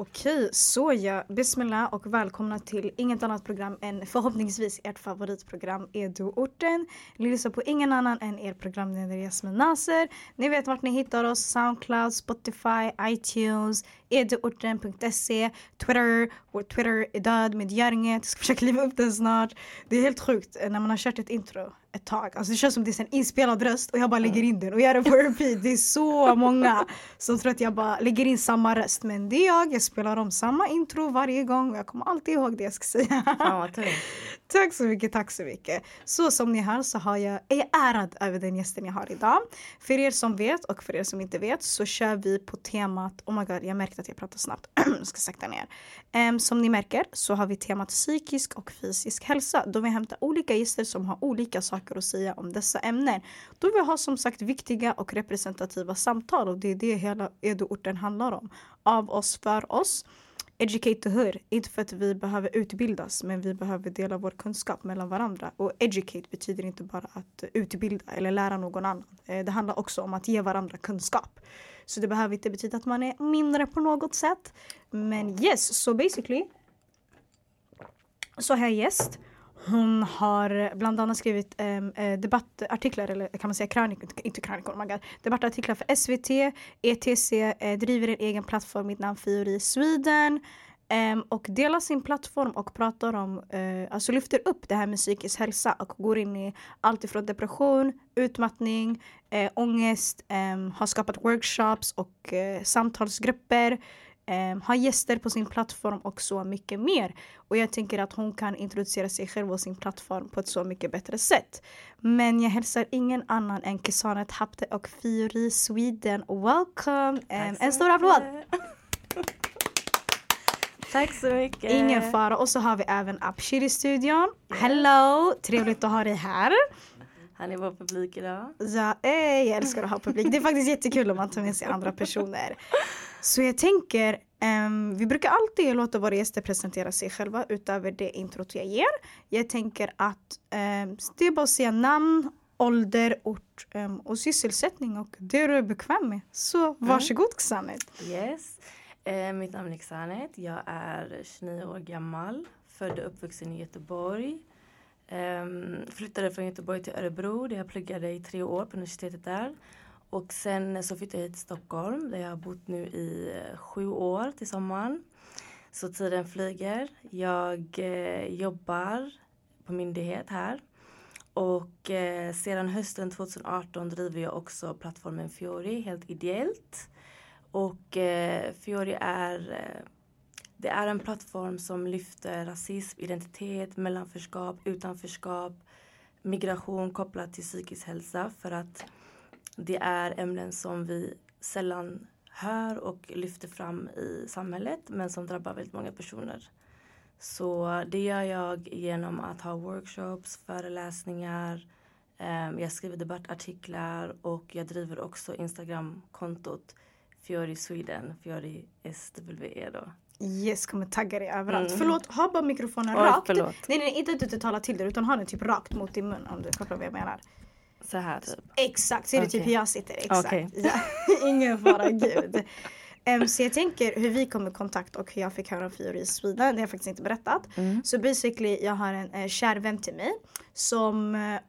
Okej, så ja. Bismillah och välkomna till inget annat program än förhoppningsvis ert favoritprogram Edoorten. Ni lyssnar på ingen annan än er programledare Jasmin Naser. Ni vet vart ni hittar oss. Soundcloud, Spotify, iTunes, eduorten.se, Twitter. Vår Twitter är död med gärninget. Jag ska försöka liva upp den snart. Det är helt sjukt eh, när man har kört ett intro ett tag. Alltså det känns som det är en inspelad röst och jag bara lägger in den och gör det på repeat. Det är så många som tror att jag bara lägger in samma röst. Men det är jag, jag spelar om samma intro varje gång och jag kommer alltid ihåg det jag ska säga. Vad Tack så mycket, tack så mycket. Så som ni hör så har jag, är jag ärad över den gästen jag har idag. För er som vet och för er som inte vet så kör vi på temat, oh my god jag märkte att jag pratar snabbt, jag ska sakta ner. Um, som ni märker så har vi temat psykisk och fysisk hälsa då vi hämtar olika gäster som har olika saker att säga om dessa ämnen. Då vi har som sagt viktiga och representativa samtal och det är det hela Edoorten handlar om. Av oss, för oss educate the hood. Inte för att vi behöver utbildas men vi behöver dela vår kunskap mellan varandra. Och educate betyder inte bara att utbilda eller lära någon annan. Eh, det handlar också om att ge varandra kunskap. Så det behöver inte betyda att man är mindre på något sätt. Men yes, so basically så har jag gäst hon har eh, bland annat skrivit ehm, eh, debattartiklar, eller kan man säga krönikor, inte krönikor, oh my God, debattartiklar för SVT, ETC, eh, driver en egen plattform Mitt namn Fiori Sweden eh, och delar sin plattform och pratar om, eh, alltså lyfter upp det här med psykisk hälsa och går in i allt ifrån depression, utmattning, eh, ångest, ehm, har skapat workshops och eh, samtalsgrupper eh, har gäster på sin plattform och så mycket mer. Och jag tänker att hon kan introducera sig själv och sin plattform på ett så mycket bättre sätt. Men jag hälsar ingen annan än Kisanet Hapte och Fiori Sweden. Welcome! Eh, en stor applåd! Tack så mycket! Ingen fara. Och så har vi även Abshir i studion. Hello! Trevligt att ha dig här. Han är vår publik idag. Ja, eh, jag älskar att ha publik. Det är faktiskt jättekul om man tar med sig andra personer. Så jag tänker, um, vi brukar alltid låta våra gäster presentera sig själva utöver det introt jag ger. Jag tänker att um, det är bara att säga namn, ålder, ort um, och sysselsättning och det du är bekväm med. Så mm. varsågod mm. Xanet. Yes. Eh, mitt namn är Xanet. Jag är 29 år gammal. Född och uppvuxen i Göteborg. Um, flyttade från Göteborg till Örebro där jag pluggade i tre år på universitetet där. Och sen så flyttade jag hit till Stockholm där jag har bott nu i eh, sju år till sommaren. Så tiden flyger. Jag eh, jobbar på myndighet här. Och eh, sedan hösten 2018 driver jag också plattformen Fiori helt ideellt. Och eh, Fiori är eh, det är en plattform som lyfter rasism, identitet, mellanförskap, utanförskap, migration kopplat till psykisk hälsa för att det är ämnen som vi sällan hör och lyfter fram i samhället men som drabbar väldigt många personer. Så det gör jag genom att ha workshops, föreläsningar, ehm, jag skriver debattartiklar och jag driver också Instagramkontot Fiori Sweden, Fiori SWE då. Yes, kommer tagga dig överallt. Mm. Förlåt, ha bara mikrofonen Oj, rakt. Förlåt. Nej, nej, inte att du talar till dig utan ha den typ rakt mot din mun om du fattar vad jag menar. Så här typ? Exakt, så är det okay. typ hur jag sitter. Exakt. Okay. Ja, ingen fara, gud. Um, så jag tänker hur vi kom i kontakt och hur jag fick höra om Fiori i Sweden. Det har jag faktiskt inte berättat. Mm. Så basically jag har en uh, kär vän till mig som uh,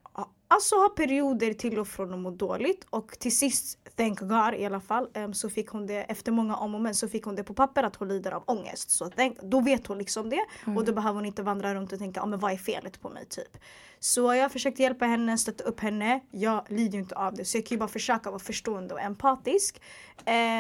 alltså har perioder till och från att må dåligt och till sist, thank God i alla fall, um, så fick hon det efter många om och men så fick hon det på papper att hon lider av ångest. Så thank, då vet hon liksom det mm. och då behöver hon inte vandra runt och tänka ah, men vad är felet på mig typ. Så jag försökte hjälpa henne, stötta upp henne. Jag lider ju inte av det så jag kan ju bara försöka vara förstående och empatisk.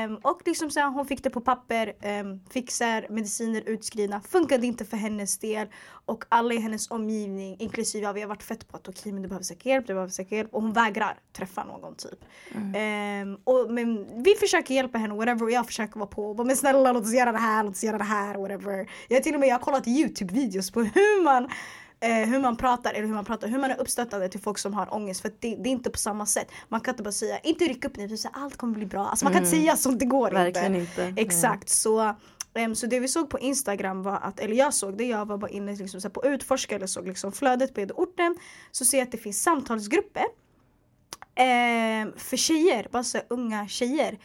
Um, och liksom så här, hon fick det på papper, um, fick mediciner utskrivna. Funkade inte för hennes del och alla i hennes omgivning inklusive jag, vi har varit fett på att okej okay, men du behöver söka hjälp, du behöver söka hjälp och hon vägrar träffa någon typ. Mm. Um, och, men vi försöker hjälpa henne whatever och jag försöker vara på men snälla låt oss göra det här, låt oss göra det här whatever. Jag till och med jag har kollat Youtube-videos på hur man eh, hur man pratar eller hur man pratar, hur man är uppstöttande till folk som har ångest. För det, det, är inte på samma sätt. Man kan inte bara säga, inte rycka upp ni, allt kommer bli bra. Alltså man kan inte mm. säga sånt, det går Verkligen inte. inte. Exakt, så Um, så det vi såg på Instagram var att, eller jag såg det, jag var bara inne liksom, så på utforska eller såg liksom flödet på orten Så ser jag att det finns samtalsgrupper um, för tjejer, bara så unga tjejer.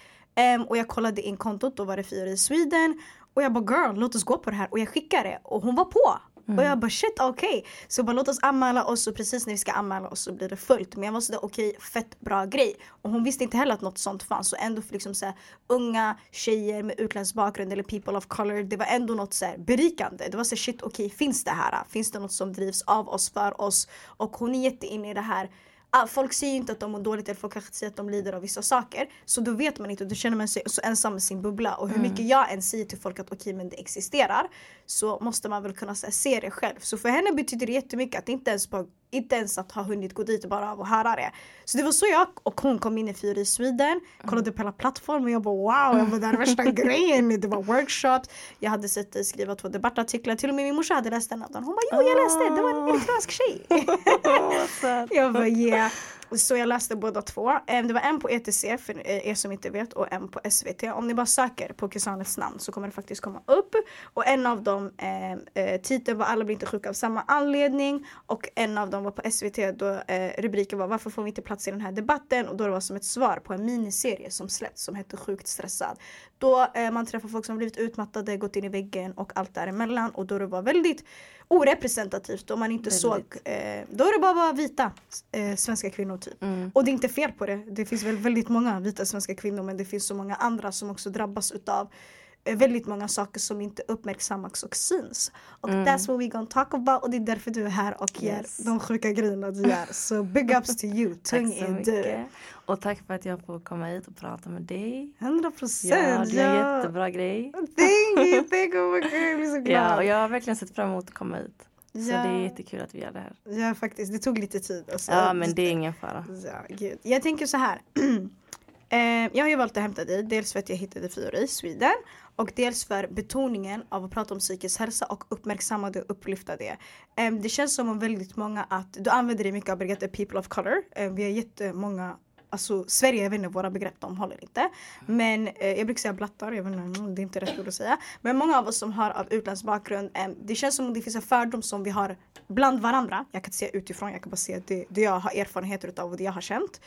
Um, och jag kollade in kontot, då var det Fyra i Sweden Och jag bara girl låt oss gå på det här och jag skickade och hon var på. Mm. Och jag bara shit okej. Okay. Så bara låt oss anmäla oss och precis när vi ska anmäla oss så blir det fullt. Men jag var sådär okej okay, fett bra grej. Och hon visste inte heller att något sånt fanns. Så ändå för liksom såhär unga tjejer med utländsk bakgrund eller people of color. Det var ändå något såhär berikande. Det var såhär shit okej okay, finns det här? Finns det något som drivs av oss för oss? Och hon är jätteinne i det här folk säger inte att de mår dåligt eller folk kanske säger att de lider av vissa saker. Så då vet man inte och då känner man sig så ensam i sin bubbla. Och hur mm. mycket jag än säger till folk att okej okay, men det existerar så måste man väl kunna här, se det själv. Så för henne betyder det jättemycket att inte ens, bara, inte ens att ha hunnit gå dit och bara av och höra det. Så det var så jag och hon kom in i Fyra i Sweden, kollade på hela plattformen och jag bara wow, jag bara, det här är värsta grejen. Det var workshops, jag hade sett dig skriva två debattartiklar, till och med min morsa hade läst en av dem. Hon bara jo jag läste, det var en eritreansk tjej. jag bara yeah. Så jag läste båda två. Eh, det var en på ETC för eh, er som inte vet och en på SVT. Om ni bara söker på Kisanets namn så kommer det faktiskt komma upp. Och en av dem, eh, eh, titeln var Alla blir inte sjuka av samma anledning. Och en av dem var på SVT då eh, rubriken var Varför får vi inte plats i den här debatten? Och då det var som ett svar på en miniserie som släppts som hette Sjukt stressad. Då eh, man träffar folk som blivit utmattade, gått in i väggen och allt däremellan. Och då det var väldigt orepresentativt då man inte väldigt. såg, eh, då är det bara, bara vita eh, svenska kvinnor typ. Mm. Och det är inte fel på det. Det finns väl väldigt många vita svenska kvinnor men det finns så många andra som också drabbas utav väldigt många saker som inte uppmärksammas och syns. Och mm. that's what we gonna talk about och det är därför du är här och gör yes. de sjuka grejerna du gör. Så big ups to you, tung är du. Och tack för att jag får komma hit och prata med dig. 100 procent! Ja, det är en jättebra grej. Thank you, thank you, oh my God, jag blir så glad. Ja, och jag har verkligen sett fram emot att komma hit. Så ja. det är jättekul att vi gör det här. Ja faktiskt, det tog lite tid. Alltså. Ja men det är ingen fara. Ja, gud. Jag tänker så här. Eh, jag har ju valt att hämta dig, dels för att jag hittade fiori, i Sweden och dels för betoningen av att prata om psykisk hälsa och uppmärksamma det och upplyfta det. Det känns som om väldigt många att, du använder dig mycket av begreppet people of color. Vi har jättemånga Alltså Sverige, jag vet inte, våra begrepp de håller inte. Men eh, jag brukar säga blattar, jag vet inte, mm, det är inte rätt ord att säga. Men många av oss som har av utländsk bakgrund, eh, det känns som om det finns en fördom som vi har bland varandra. Jag kan inte säga utifrån, jag kan bara säga det, det jag har erfarenheter utav och det jag har känt.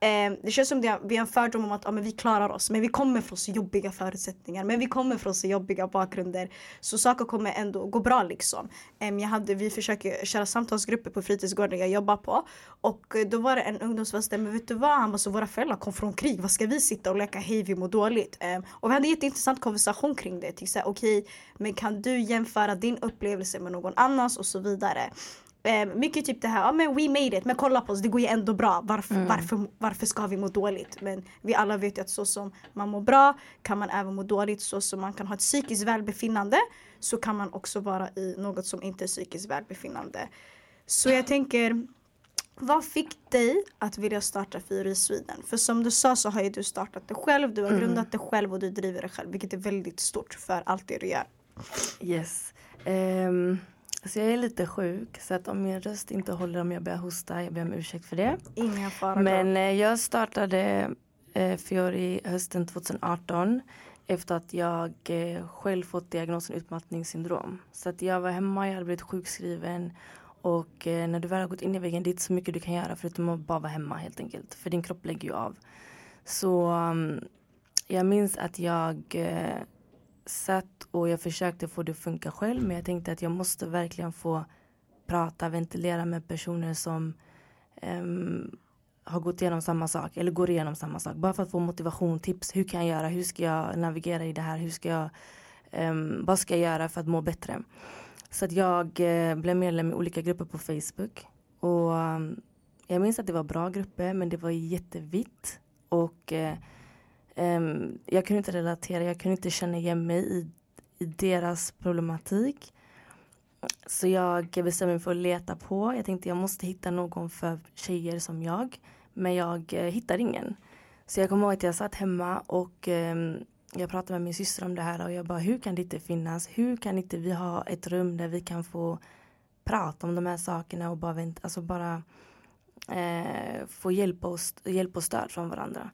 Eh, det känns som det, vi har en fördom om att ja, men vi klarar oss men vi kommer från så jobbiga förutsättningar men vi kommer från så jobbiga bakgrunder så saker kommer ändå gå bra liksom. Eh, jag hade, vi försöker köra samtalsgrupper på fritidsgården jag jobbar på och eh, då var det en ungdom som men vet du vad, han bara så våra föräldrar kom från krig, vad ska vi sitta och leka hej vi mår dåligt? Eh, och vi hade en jätteintressant konversation kring det, okej okay, men kan du jämföra din upplevelse med någon annans och så vidare. Eh, mycket typ det här, ja men we made it, men kolla på oss, det går ju ändå bra. Varför, mm. varför, varför ska vi må dåligt? Men vi alla vet ju att så som man mår bra kan man även må dåligt. Så som man kan ha ett psykiskt välbefinnande så kan man också vara i något som inte är psykiskt välbefinnande. Så jag tänker, vad fick dig att vilja starta Fyra i Sweden? För som du sa så har ju du startat det själv, du har mm. grundat det själv och du driver det själv. Vilket är väldigt stort för allt det du gör. Yes. Um... Alltså jag är lite sjuk så att om min röst inte håller om jag börjar hosta, jag ber om ursäkt för det. Inga fara Men eh, jag startade eh, Fiori hösten 2018 efter att jag eh, själv fått diagnosen utmattningssyndrom. Så att jag var hemma, jag hade blivit sjukskriven och eh, när du väl har gått in i väggen, det är inte så mycket du kan göra förutom att bara vara hemma helt enkelt. För din kropp lägger ju av. Så um, jag minns att jag eh, satt och jag försökte få det att funka själv men jag tänkte att jag måste verkligen få prata, ventilera med personer som um, har gått igenom samma sak eller går igenom samma sak. Bara för att få motivation, tips. Hur kan jag göra? Hur ska jag navigera i det här? Hur ska jag, um, vad ska jag göra för att må bättre? Så att jag uh, blev medlem i olika grupper på Facebook. Och um, jag minns att det var bra grupper men det var jättevitt. Och uh, Um, jag kunde inte relatera, jag kunde inte känna igen mig i, i deras problematik. Så jag bestämde mig för att leta på. Jag tänkte jag måste hitta någon för tjejer som jag. Men jag eh, hittade ingen. Så jag kommer ihåg att jag satt hemma och eh, jag pratade med min syster om det här och jag bara hur kan det inte finnas? Hur kan inte vi ha ett rum där vi kan få prata om de här sakerna och bara, vänta, alltså bara eh, få hjälp och, hjälp och stöd från varandra.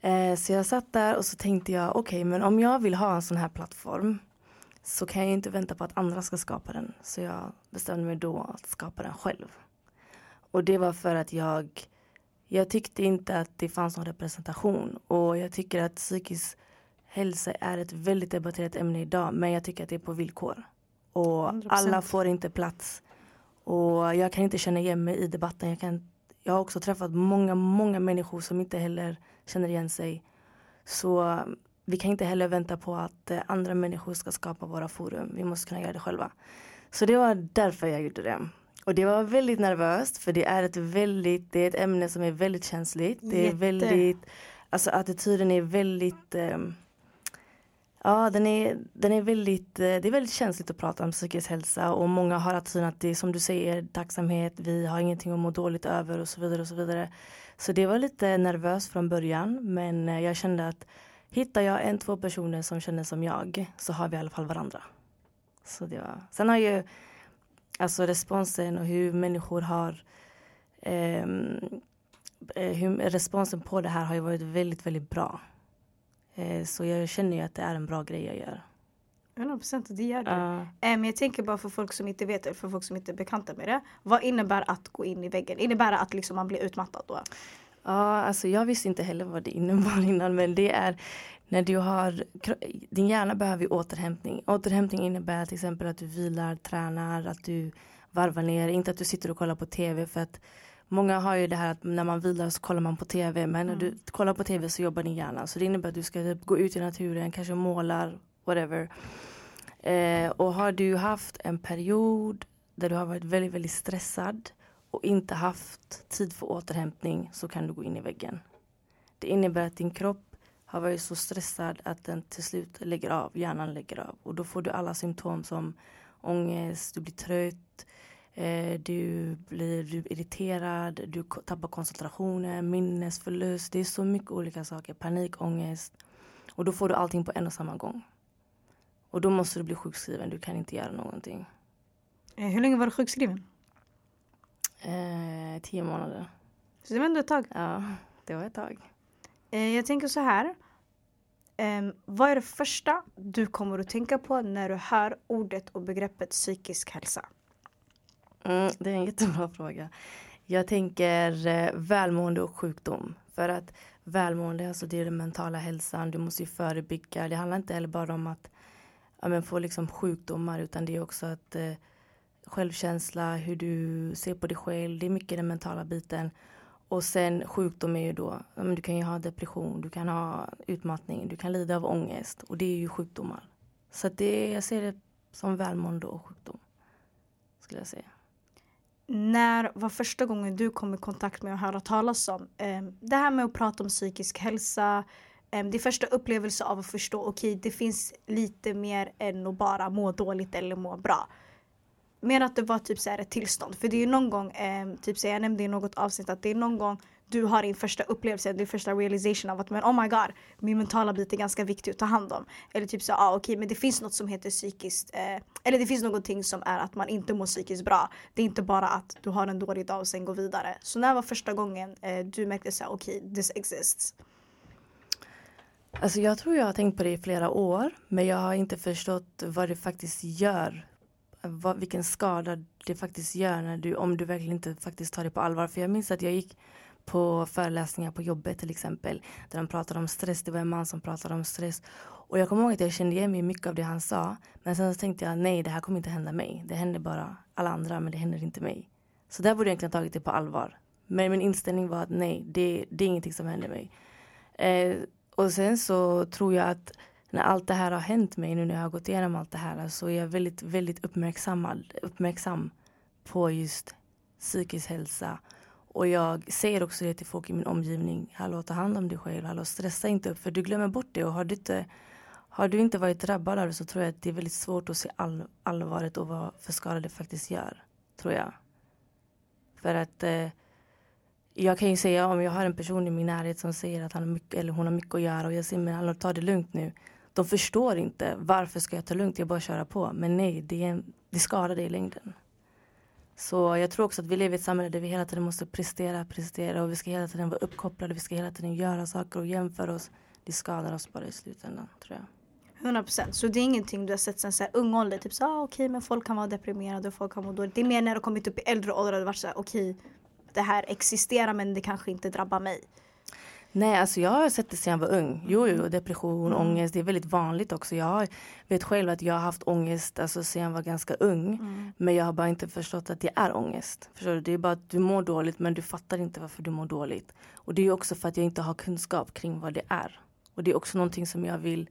Eh, så jag satt där och så tänkte jag, okej okay, men om jag vill ha en sån här plattform så kan jag inte vänta på att andra ska skapa den. Så jag bestämde mig då att skapa den själv. Och det var för att jag, jag tyckte inte att det fanns någon representation och jag tycker att psykisk hälsa är ett väldigt debatterat ämne idag men jag tycker att det är på villkor. Och 100%. alla får inte plats. Och jag kan inte känna igen mig i debatten. Jag, kan, jag har också träffat många, många människor som inte heller känner igen sig. Så vi kan inte heller vänta på att eh, andra människor ska skapa våra forum. Vi måste kunna göra det själva. Så det var därför jag gjorde det. Och det var väldigt nervöst för det är ett väldigt, det är ett ämne som är väldigt känsligt. Det är Jätte. väldigt, alltså attityden är väldigt um, Ja, den är, den är väldigt, eh, det är väldigt känsligt att prata om psykisk hälsa och många har attityden att det är som du säger tacksamhet, vi har ingenting att må dåligt över och så vidare och så vidare. Så det var lite nervöst från början men eh, jag kände att hittar jag en, två personer som känner som jag så har vi i alla fall varandra. Så det var, sen har ju alltså responsen och hur människor har ehm, eh, hur, responsen på det här har ju varit väldigt, väldigt bra. Eh, så jag känner ju att det är en bra grej jag gör. 100 procent, det gör det. Uh. Men jag tänker bara för folk som inte vet eller för folk som inte är bekanta med det. Vad innebär att gå in i väggen? Innebär det att liksom man blir utmattad då? Ja, alltså jag visste inte heller vad det innebar innan men det är när du har, din hjärna behöver återhämtning. Återhämtning innebär till exempel att du vilar, tränar, att du varvar ner, inte att du sitter och kollar på tv för att Många har ju det här att när man vilar så kollar man på tv men när mm. du kollar på tv så jobbar din hjärna. Så det innebär att du ska typ gå ut i naturen, kanske målar, whatever. Eh, och har du haft en period där du har varit väldigt, väldigt stressad och inte haft tid för återhämtning så kan du gå in i väggen. Det innebär att din kropp har varit så stressad att den till slut lägger av, hjärnan lägger av. Och då får du alla symptom som ångest, du blir trött, du blir du irriterad, du tappar koncentrationen, minnesförlust. Det är så mycket olika saker. Panik, ångest. Och då får du allting på en och samma gång. Och då måste du bli sjukskriven. Du kan inte göra någonting. Eh, hur länge var du sjukskriven? Eh, tio månader. Så det var ändå ett tag? Ja, det var ett tag. Eh, jag tänker så här. Um, vad är det första du kommer att tänka på när du hör ordet och begreppet psykisk hälsa? Mm, det är en jättebra fråga. Jag tänker eh, välmående och sjukdom. För att välmående, alltså det är den mentala hälsan. Du måste ju förebygga. Det handlar inte heller bara om att ja, men få liksom sjukdomar utan det är också att eh, självkänsla, hur du ser på dig själv. Det är mycket den mentala biten. Och sen sjukdom är ju då, ja, men du kan ju ha depression, du kan ha utmattning, du kan lida av ångest och det är ju sjukdomar. Så det, jag ser det som välmående och sjukdom. Skulle jag säga när var första gången du kom i kontakt med att höra talas om eh, det här med att prata om psykisk hälsa? Eh, din första upplevelse av att förstå, okej okay, det finns lite mer än att bara må dåligt eller må bra. Mer att det var typ så här ett tillstånd. För det är ju någon gång, eh, typ så jag nämnde i något avsnitt att det är någon gång du har din första upplevelse, din första realization av att men oh my god, min mentala bit är ganska viktig att ta hand om. Eller typ så, ah, okej okay, men det finns något som heter psykiskt, eh, eller det finns någonting som är att man inte mår psykiskt bra. Det är inte bara att du har en dålig dag och sen går vidare. Så när var första gången eh, du märkte så okej, okay, this exists? Alltså jag tror jag har tänkt på det i flera år men jag har inte förstått vad det faktiskt gör. Vad, vilken skada det faktiskt gör när du, om du verkligen inte faktiskt tar det på allvar. För jag minns att jag gick på föreläsningar på jobbet till exempel. Där de pratade om stress. Det var en man som pratade om stress. Och jag kommer ihåg att jag kände igen mig mycket av det han sa. Men sen så tänkte jag nej det här kommer inte hända mig. Det händer bara alla andra men det händer inte mig. Så där borde jag egentligen tagit det på allvar. Men min inställning var att nej det, det är ingenting som händer mig. Eh, och sen så tror jag att när allt det här har hänt mig nu när jag har gått igenom allt det här så är jag väldigt, väldigt uppmärksammad, uppmärksam på just psykisk hälsa och jag säger också det till folk i min omgivning. Hallå, ta hand om dig själv. Hallå, stressa inte upp för du glömmer bort det. Och har du inte, har du inte varit drabbad av det så tror jag att det är väldigt svårt att se all, allvaret och vad för skada det faktiskt gör. Tror jag. För att eh, jag kan ju säga om jag har en person i min närhet som säger att han har mycket, eller hon har mycket att göra och jag säger men hallå, ta det lugnt nu. De förstår inte varför ska jag ta lugnt, jag bara köra på. Men nej, det, är en, det skadar dig i längden. Så jag tror också att vi lever i ett samhälle där vi hela tiden måste prestera, prestera och vi ska hela tiden vara uppkopplade, vi ska hela tiden göra saker och jämföra oss. Det skadar oss bara i slutändan tror jag. 100 procent. Så det är ingenting du har sett sen så här ung ålder? Typ så ah, okej okay, men folk kan vara deprimerade och folk kan må dåligt. Det är mer när du kommit upp i äldre ålder och varit så här okej okay, det här existerar men det kanske inte drabbar mig. Nej, alltså jag har sett det sedan jag var ung. Jo, jo, depression, mm. ångest, det är väldigt vanligt också. Jag vet själv att jag har haft ångest alltså, sedan jag var ganska ung. Mm. Men jag har bara inte förstått att det är ångest. Förstår du? Det är bara att du mår dåligt men du fattar inte varför du mår dåligt. Och det är också för att jag inte har kunskap kring vad det är. Och det är också någonting som jag vill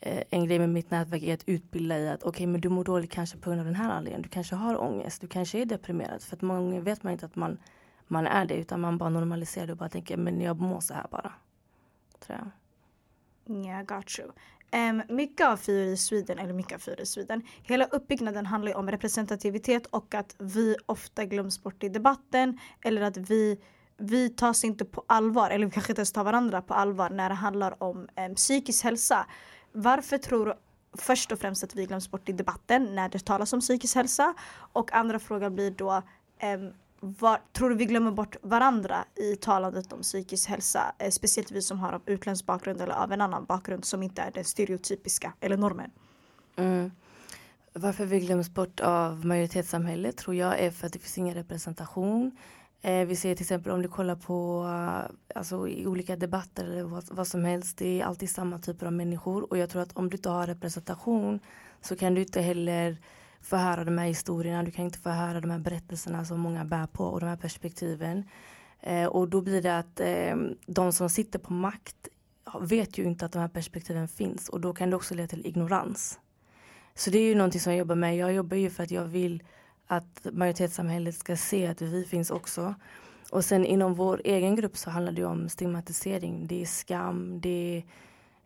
eh, en grej med mitt nätverk är att utbilda i att okej okay, men du mår dåligt kanske på grund av den här anledningen. Du kanske har ångest, du kanske är deprimerad. För att många vet man inte att man man är det utan man bara normaliserar det och bara tänker men jag mår så här bara. Tror jag. Yeah, got you. Um, mycket av Fyr i Sweden, eller mycket av Fyr i Sweden, hela uppbyggnaden handlar ju om representativitet och att vi ofta glöms bort i debatten eller att vi vi tas inte på allvar, eller vi kanske inte ens tar varandra på allvar när det handlar om um, psykisk hälsa. Varför tror du först och främst att vi glöms bort i debatten när det talas om psykisk hälsa? Och andra frågan blir då um, var, tror du vi glömmer bort varandra i talandet om psykisk hälsa? Eh, speciellt vi som har av utländsk bakgrund eller av en annan bakgrund som inte är den stereotypiska eller normen. Mm. Varför vi glöms bort av majoritetssamhället tror jag är för att det finns ingen representation. Eh, vi ser till exempel om du kollar på eh, alltså, i olika debatter eller vad, vad, som helst. Det är alltid samma typer av människor och jag tror att om du inte har representation så kan du inte heller få höra de här historierna, du kan inte få höra de här berättelserna som många bär på och de här perspektiven. Eh, och då blir det att eh, de som sitter på makt vet ju inte att de här perspektiven finns och då kan det också leda till ignorans. Så det är ju någonting som jag jobbar med. Jag jobbar ju för att jag vill att majoritetssamhället ska se att vi finns också. Och sen inom vår egen grupp så handlar det om stigmatisering. Det är skam, det är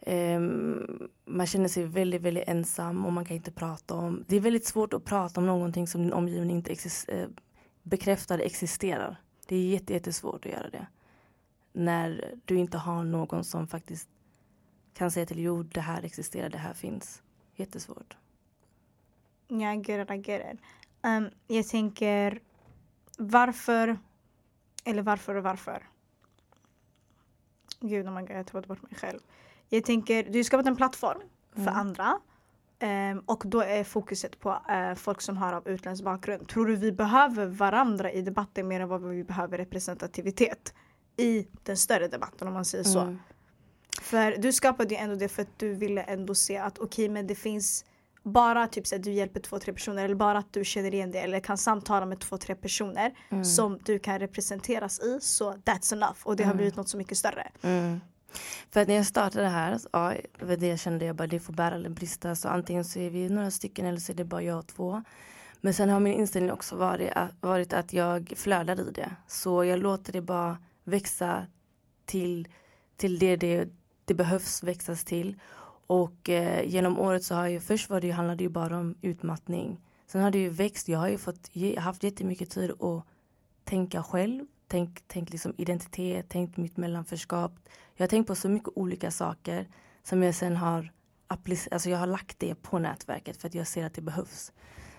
Um, man känner sig väldigt, väldigt ensam och man kan inte prata om. Det är väldigt svårt att prata om någonting som din omgivning inte exist, eh, bekräftar existerar. Det är jätte, jättesvårt att göra det. När du inte har någon som faktiskt kan säga till jo, det här existerar, det här finns. Jättesvårt. Ja, I get it, I get it. Um, jag tänker varför, eller varför och varför. Gud, oh my God, jag tappade bort mig själv. Jag tänker, du har skapat en plattform för mm. andra. Um, och då är fokuset på uh, folk som har av utländsk bakgrund. Tror du vi behöver varandra i debatten mer än vad vi behöver representativitet i den större debatten om man säger så? Mm. För du skapade ju ändå det för att du ville ändå se att okej okay, men det finns bara typ så att du hjälper två, tre personer eller bara att du känner igen det eller kan samtala med två, tre personer mm. som du kan representeras i så that's enough och det har mm. blivit något så mycket större. Mm. För att när jag startade här, ja, det, det kände jag bara det får bära eller brista. Så antingen så är vi några stycken eller så är det bara jag och två. Men sen har min inställning också varit att, varit att jag flödar i det. Så jag låter det bara växa till, till det, det det behövs växas till. Och eh, genom året så har jag, först var det ju, handlade det ju bara om utmattning. Sen har det ju växt, jag har ju fått, haft jättemycket tid att tänka själv. Tänk, tänk liksom identitet, tänkt mitt mellanförskap. Jag har tänkt på så mycket olika saker som jag sen har alltså jag har lagt det på nätverket för att jag ser att det behövs.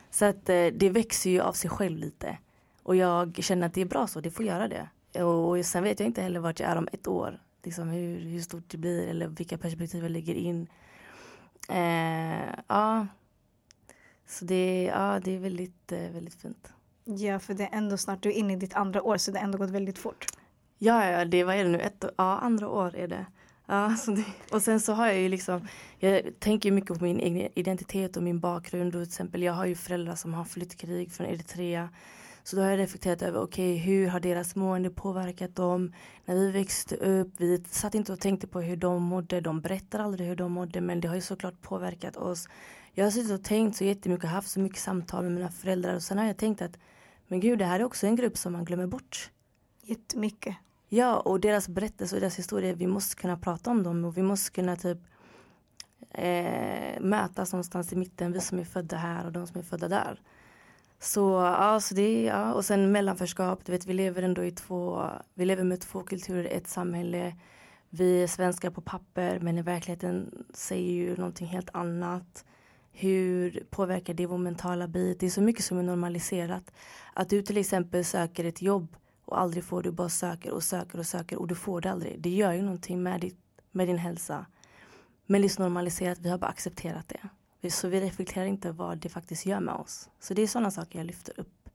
Så att eh, det växer ju av sig själv lite. Och jag känner att det är bra så, det får göra det. Och sen vet jag inte heller vart jag är om ett år. Liksom hur, hur stort det blir eller vilka perspektiv jag lägger in. Eh, ja. Så det, ja, det är väldigt, eh, väldigt fint. Ja, för det är ändå snart, du är inne i ditt andra år så det har ändå gått väldigt fort. Ja, ja, det vad är det nu? Ett, ja, andra år är det. Ja, så det, och sen så har jag ju liksom, jag tänker mycket på min egen identitet och min bakgrund. Och till exempel, jag har ju föräldrar som har flytt krig från Eritrea. Så då har jag reflekterat över, okej, okay, hur har deras mående påverkat dem? När vi växte upp, vi satt inte och tänkte på hur de mådde. De berättar aldrig hur de mådde, men det har ju såklart påverkat oss. Jag har suttit och tänkt så jättemycket, haft så mycket samtal med mina föräldrar och sen har jag tänkt att, men gud, det här är också en grupp som man glömmer bort. Jättemycket. Ja, och deras berättelser och deras historier, vi måste kunna prata om dem och vi måste kunna typ eh, mötas någonstans i mitten, vi som är födda här och de som är födda där. Så ja, så det, ja, och sen mellanförskap, du vet vi lever ändå i två, vi lever med två kulturer, ett samhälle. Vi är svenskar på papper men i verkligheten säger ju någonting helt annat. Hur påverkar det vår mentala bit? Det är så mycket som är normaliserat. Att du till exempel söker ett jobb och aldrig får du bara söker och söker och söker och du får det aldrig. Det gör ju någonting med, ditt, med din hälsa. Men det är så normaliserat, vi har bara accepterat det. Så vi reflekterar inte vad det faktiskt gör med oss. Så det är sådana saker jag lyfter upp.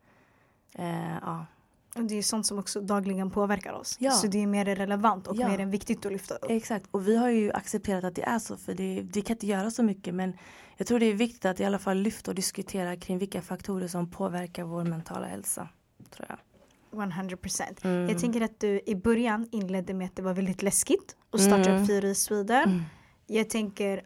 Eh, ja. Och det är sånt som också dagligen påverkar oss. Ja. Så det är mer relevant och ja. mer viktigt att lyfta upp. Exakt och vi har ju accepterat att det är så för det, det kan inte göra så mycket men jag tror det är viktigt att i alla fall lyfta och diskutera kring vilka faktorer som påverkar vår mentala hälsa. Tror jag. 100%. Mm. Jag tänker att du i början inledde med att det var väldigt läskigt att starta mm. upp Fyra i Sweden. Mm. Jag tänker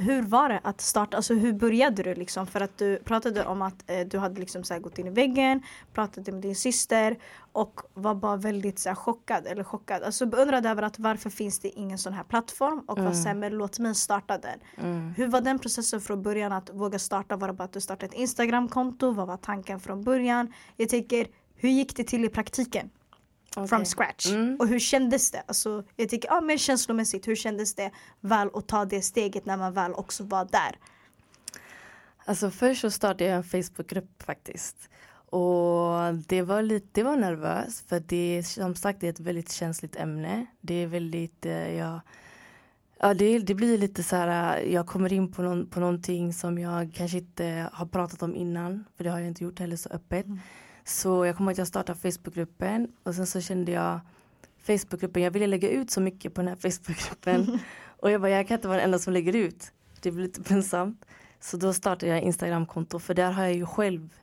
hur var det att starta, alltså hur började du liksom? För att du pratade om att eh, du hade liksom så gått in i väggen, pratade med din syster och var bara väldigt så chockad eller chockad. Alltså beundrad över att varför finns det ingen sån här plattform och mm. var sämre, låt mig starta den. Mm. Hur var den processen från början att våga starta? Var det bara att du startade ett Instagramkonto? Vad var tanken från början? Jag tänker, hur gick det till i praktiken? Okay. From scratch. Mm. Och hur kändes det? Alltså, jag tycker, ja, mer känslomässigt, hur kändes det väl att ta det steget när man väl också var där? Alltså först så startade jag en Facebookgrupp faktiskt. Och det var lite, det var nervöst för det som sagt det är ett väldigt känsligt ämne. Det är väldigt, eh, ja, ja det, det blir lite så här, jag kommer in på, någon, på någonting som jag kanske inte har pratat om innan. För det har jag inte gjort heller så öppet. Mm. Så jag kommer att jag startade Facebookgruppen och sen så kände jag Facebookgruppen, jag ville lägga ut så mycket på den här Facebookgruppen. och jag bara, jag kan inte vara den enda som lägger ut. Det blir lite pinsamt. Så då startade jag Instagramkonto för där har jag ju själv,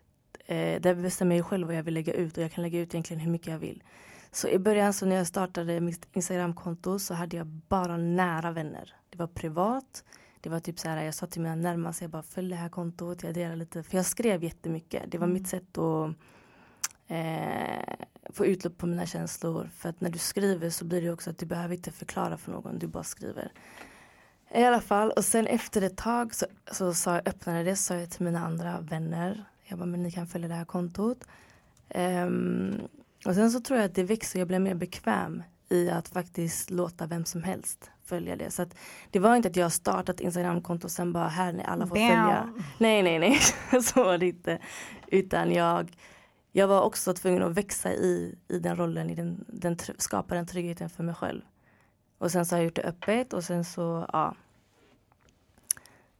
eh, där bestämmer jag själv vad jag vill lägga ut och jag kan lägga ut egentligen hur mycket jag vill. Så i början så när jag startade mitt Instagramkonto så hade jag bara nära vänner. Det var privat. Det var typ så här, jag sa till mina närmaste, jag bara följ det här kontot, jag delar lite. För jag skrev jättemycket. Det var mm. mitt sätt att eh, få utlopp på mina känslor. För att när du skriver så blir det också att du behöver inte förklara för någon, du bara skriver. I alla fall, och sen efter ett tag så, så sa jag, öppnade det, sa jag till mina andra vänner. Jag bara, men ni kan följa det här kontot. Um, och sen så tror jag att det växer, jag blev mer bekväm i att faktiskt låta vem som helst följa det. Så att det var inte att jag startat Instagramkonto och sen bara här ni alla får Bam. följa. Nej nej nej, så var det inte. Utan jag jag var också tvungen att växa i, i den rollen, i den, den skapa den tryggheten för mig själv. Och sen så har jag gjort det öppet och sen så, ja.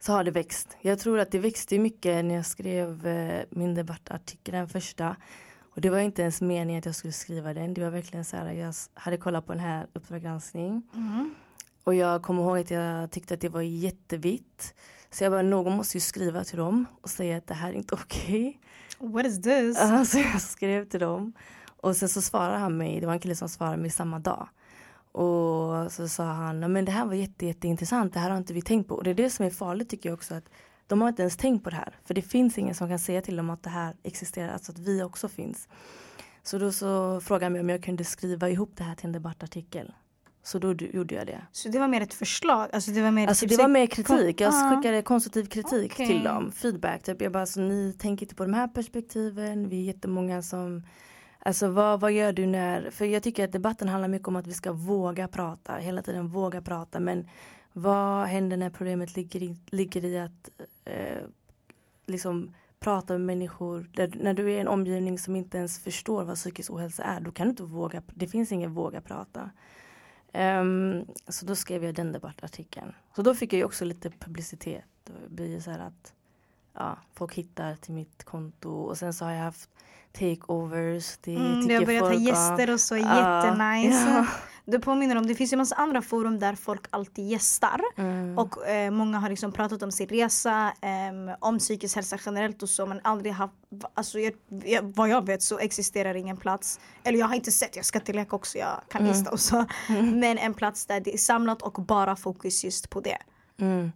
Så har det växt. Jag tror att det växte mycket när jag skrev eh, min debattartikel, den första. Och det var inte ens meningen att jag skulle skriva den. Det var verkligen så här, jag hade kollat på den här Uppdrag granskning. Mm. Och jag kommer ihåg att jag tyckte att det var jättevitt. Så jag bara, någon måste ju skriva till dem och säga att det här är inte okej. Okay. What is this? Uh, så jag skrev till dem. Och sen så svarade han mig, det var en kille som svarade mig samma dag. Och så sa han, men det här var jätte, jätteintressant, det här har inte vi tänkt på. Och det är det som är farligt tycker jag också, att de har inte ens tänkt på det här. För det finns ingen som kan säga till dem att det här existerar, alltså att vi också finns. Så då så frågade han mig om jag kunde skriva ihop det här till en debattartikel. Så då gjorde jag det. Så det var mer ett förslag? Alltså det var mer, alltså typ det var mer kritik. Jag ah. skickade konstruktiv kritik okay. till dem. Feedback. Typ. Jag bara, så ni tänker inte på de här perspektiven. Vi är jättemånga som Alltså vad, vad gör du när, för jag tycker att debatten handlar mycket om att vi ska våga prata, hela tiden våga prata men vad händer när problemet ligger i, ligger i att eh, liksom prata med människor, där, när du är i en omgivning som inte ens förstår vad psykisk ohälsa är, då kan du inte våga, det finns ingen våga prata. Um, så då skrev jag den debattartikeln. Så då fick jag också lite publicitet. Det blir så här att ja, folk hittar till mitt konto och sen så har jag haft takeovers. Det mm, du har börjat ha gäster och så, uh, jättenice. Ja. Det påminner om, det finns ju en massa andra forum där folk alltid gästar. Mm. Och eh, många har liksom pratat om sin resa, eh, om psykisk hälsa generellt och så men aldrig haft, alltså jag, jag, vad jag vet så existerar ingen plats, eller jag har inte sett, jag ska tillägga också, jag kan mm. lista och så. Mm. Men en plats där det är samlat och bara fokus just på det. Mm.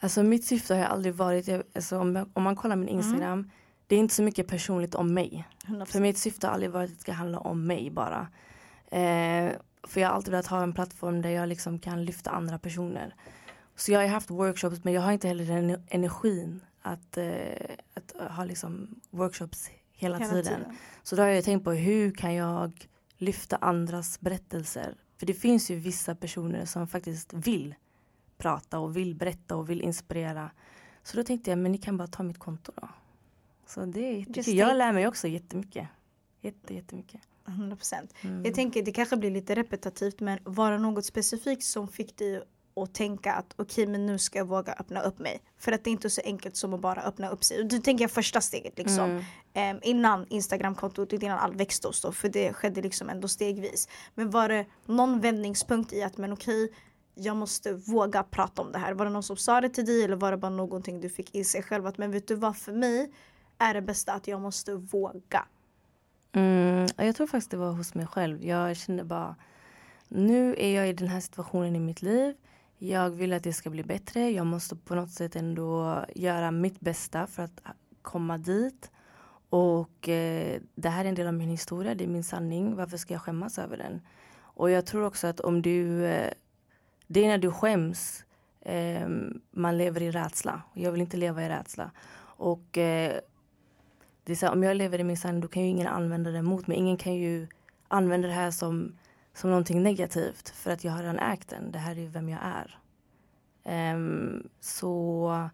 Alltså mitt syfte har aldrig varit, alltså, om, om man kollar min mm. Instagram, det är inte så mycket personligt om mig. 100%. För mitt syfte har aldrig varit att det ska handla om mig bara. Eh, för jag har alltid velat ha en plattform där jag liksom kan lyfta andra personer. Så jag har haft workshops men jag har inte heller den energin att, eh, att ha liksom workshops hela, hela tiden. tiden. Så då har jag tänkt på hur kan jag lyfta andras berättelser. För det finns ju vissa personer som faktiskt vill prata och vill berätta och vill inspirera. Så då tänkte jag, men ni kan bara ta mitt konto då. Så det jättekul. Jag lär mig också jättemycket. Jätte, jättemycket. 100%. Mm. Jag tänker det kanske blir lite repetitivt men var det något specifikt som fick dig och tänka att okej okay, men nu ska jag våga öppna upp mig. För att det är inte så enkelt som att bara öppna upp sig. Och det tänker jag första steget liksom. Mm. Um, innan Instagramkontot, innan allt växte oss då. För det skedde liksom ändå stegvis. Men var det någon vändningspunkt i att men okej okay, jag måste våga prata om det här. Var det någon som sa det till dig eller var det bara någonting du fick i sig själv? Att men vet du vad, för mig är det bästa att jag måste våga. Mm, jag tror faktiskt det var hos mig själv. Jag kände bara, nu är jag i den här situationen i mitt liv. Jag vill att det ska bli bättre. Jag måste på något sätt ändå göra mitt bästa för att komma dit. Och eh, det här är en del av min historia, det är min sanning. Varför ska jag skämmas över den? Och jag tror också att om du eh, det är när du skäms eh, man lever i rädsla. Jag vill inte leva i rädsla. Och eh, det är så här, om jag lever i min sanning då kan ju ingen använda det mot mig. Ingen kan ju använda det här som, som någonting negativt för att jag har redan ägt den. Det här är vem jag är. Um, så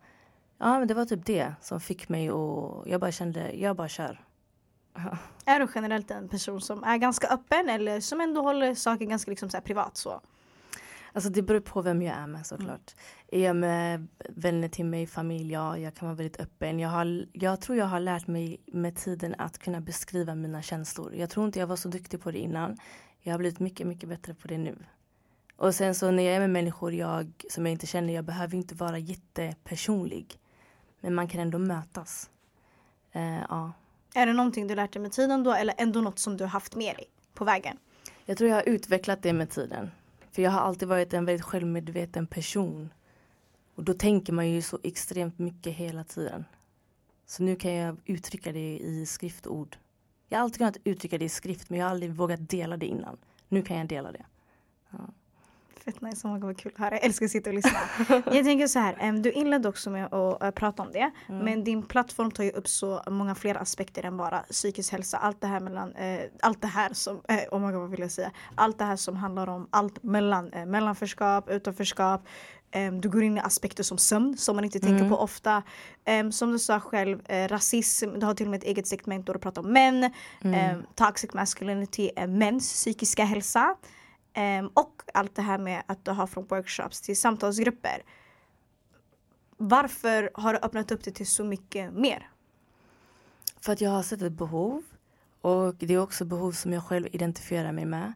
ja, men det var typ det som fick mig och jag bara kände, jag bara kör. är du generellt en person som är ganska öppen eller som ändå håller saker ganska liksom så privat så? Alltså det beror på vem jag är med såklart. Mm. Är jag med vänner till mig, familj, ja, jag kan vara väldigt öppen. Jag, har, jag tror jag har lärt mig med tiden att kunna beskriva mina känslor. Jag tror inte jag var så duktig på det innan. Jag har blivit mycket, mycket bättre på det nu. Och sen så när jag är med människor jag, som jag inte känner, jag behöver inte vara jättepersonlig. Men man kan ändå mötas. Uh, ja. Är det någonting du lärt dig med tiden då eller ändå något som du har haft med dig på vägen? Jag tror jag har utvecklat det med tiden. För jag har alltid varit en väldigt självmedveten person. Och då tänker man ju så extremt mycket hela tiden. Så nu kan jag uttrycka det i skriftord. Jag har alltid kunnat uttrycka det i skrift men jag har aldrig vågat dela det innan. Nu kan jag dela det. Ja. Fett nice, oh vad kul att höra. Jag älskar att sitta och lyssna. jag tänker så här, du inledde också med att uh, prata om det. Mm. Men din plattform tar ju upp så många fler aspekter än bara psykisk hälsa. Allt det här mellan, uh, allt det här som, uh, oh my God, vad vill jag säga? Allt det här som handlar om allt mellan uh, mellanförskap, utanförskap. Um, du går in i aspekter som sömn som man inte mm. tänker på ofta. Som du sa själv, uh, rasism, du har till och med ett eget segment där du pratar om män. Mm. Toxic masculinity, mäns psykiska hälsa. Um, och allt det här med att du har från workshops till samtalsgrupper. Varför har du öppnat upp det till så mycket mer? För att jag har sett ett behov och det är också behov som jag själv identifierar mig med.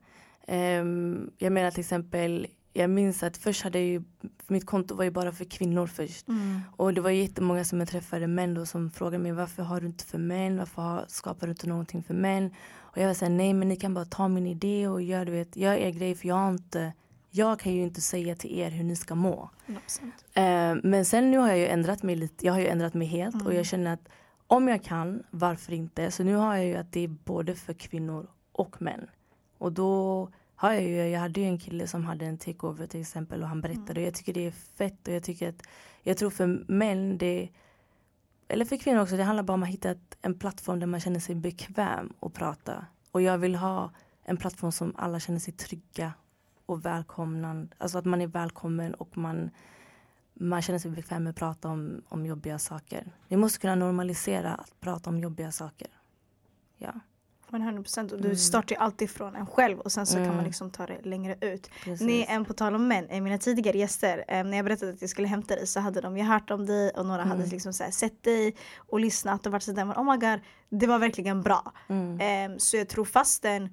Um, jag menar till exempel jag minns att först hade jag ju, mitt konto var ju bara för kvinnor först. Mm. Och det var jättemånga som jag träffade män då som frågade mig varför har du inte för män? Varför har, skapar du inte någonting för män? Och jag var såhär, nej men ni kan bara ta min idé och gör, du vet, gör er grej för jag har inte jag kan ju inte säga till er hur ni ska må. Uh, men sen nu har jag ju ändrat mig lite. Jag har ju ändrat mig helt mm. och jag mm. känner att om jag kan, varför inte? Så nu har jag ju att det är både för kvinnor och män. Och då har jag ju, jag hade ju en kille som hade en takeover till exempel och han berättade mm. jag tycker det är fett och jag tycker att jag tror för män det eller för kvinnor också, det handlar bara om att hitta en plattform där man känner sig bekväm att prata. Och jag vill ha en plattform som alla känner sig trygga och välkomna. Alltså att man är välkommen och man, man känner sig bekväm med att prata om, om jobbiga saker. Vi måste kunna normalisera att prata om jobbiga saker. Ja. 100% och du mm. startar ju alltid från en själv och sen så mm. kan man mm. liksom ta det längre ut. Precis. Ni, en på tal om män, mina tidigare gäster, eh, när jag berättade att jag skulle hämta dig så hade de ju hört om dig och några mm. hade liksom så här, sett dig och lyssnat och varit sådär oh my god, det var verkligen bra. Um, så jag tror fastän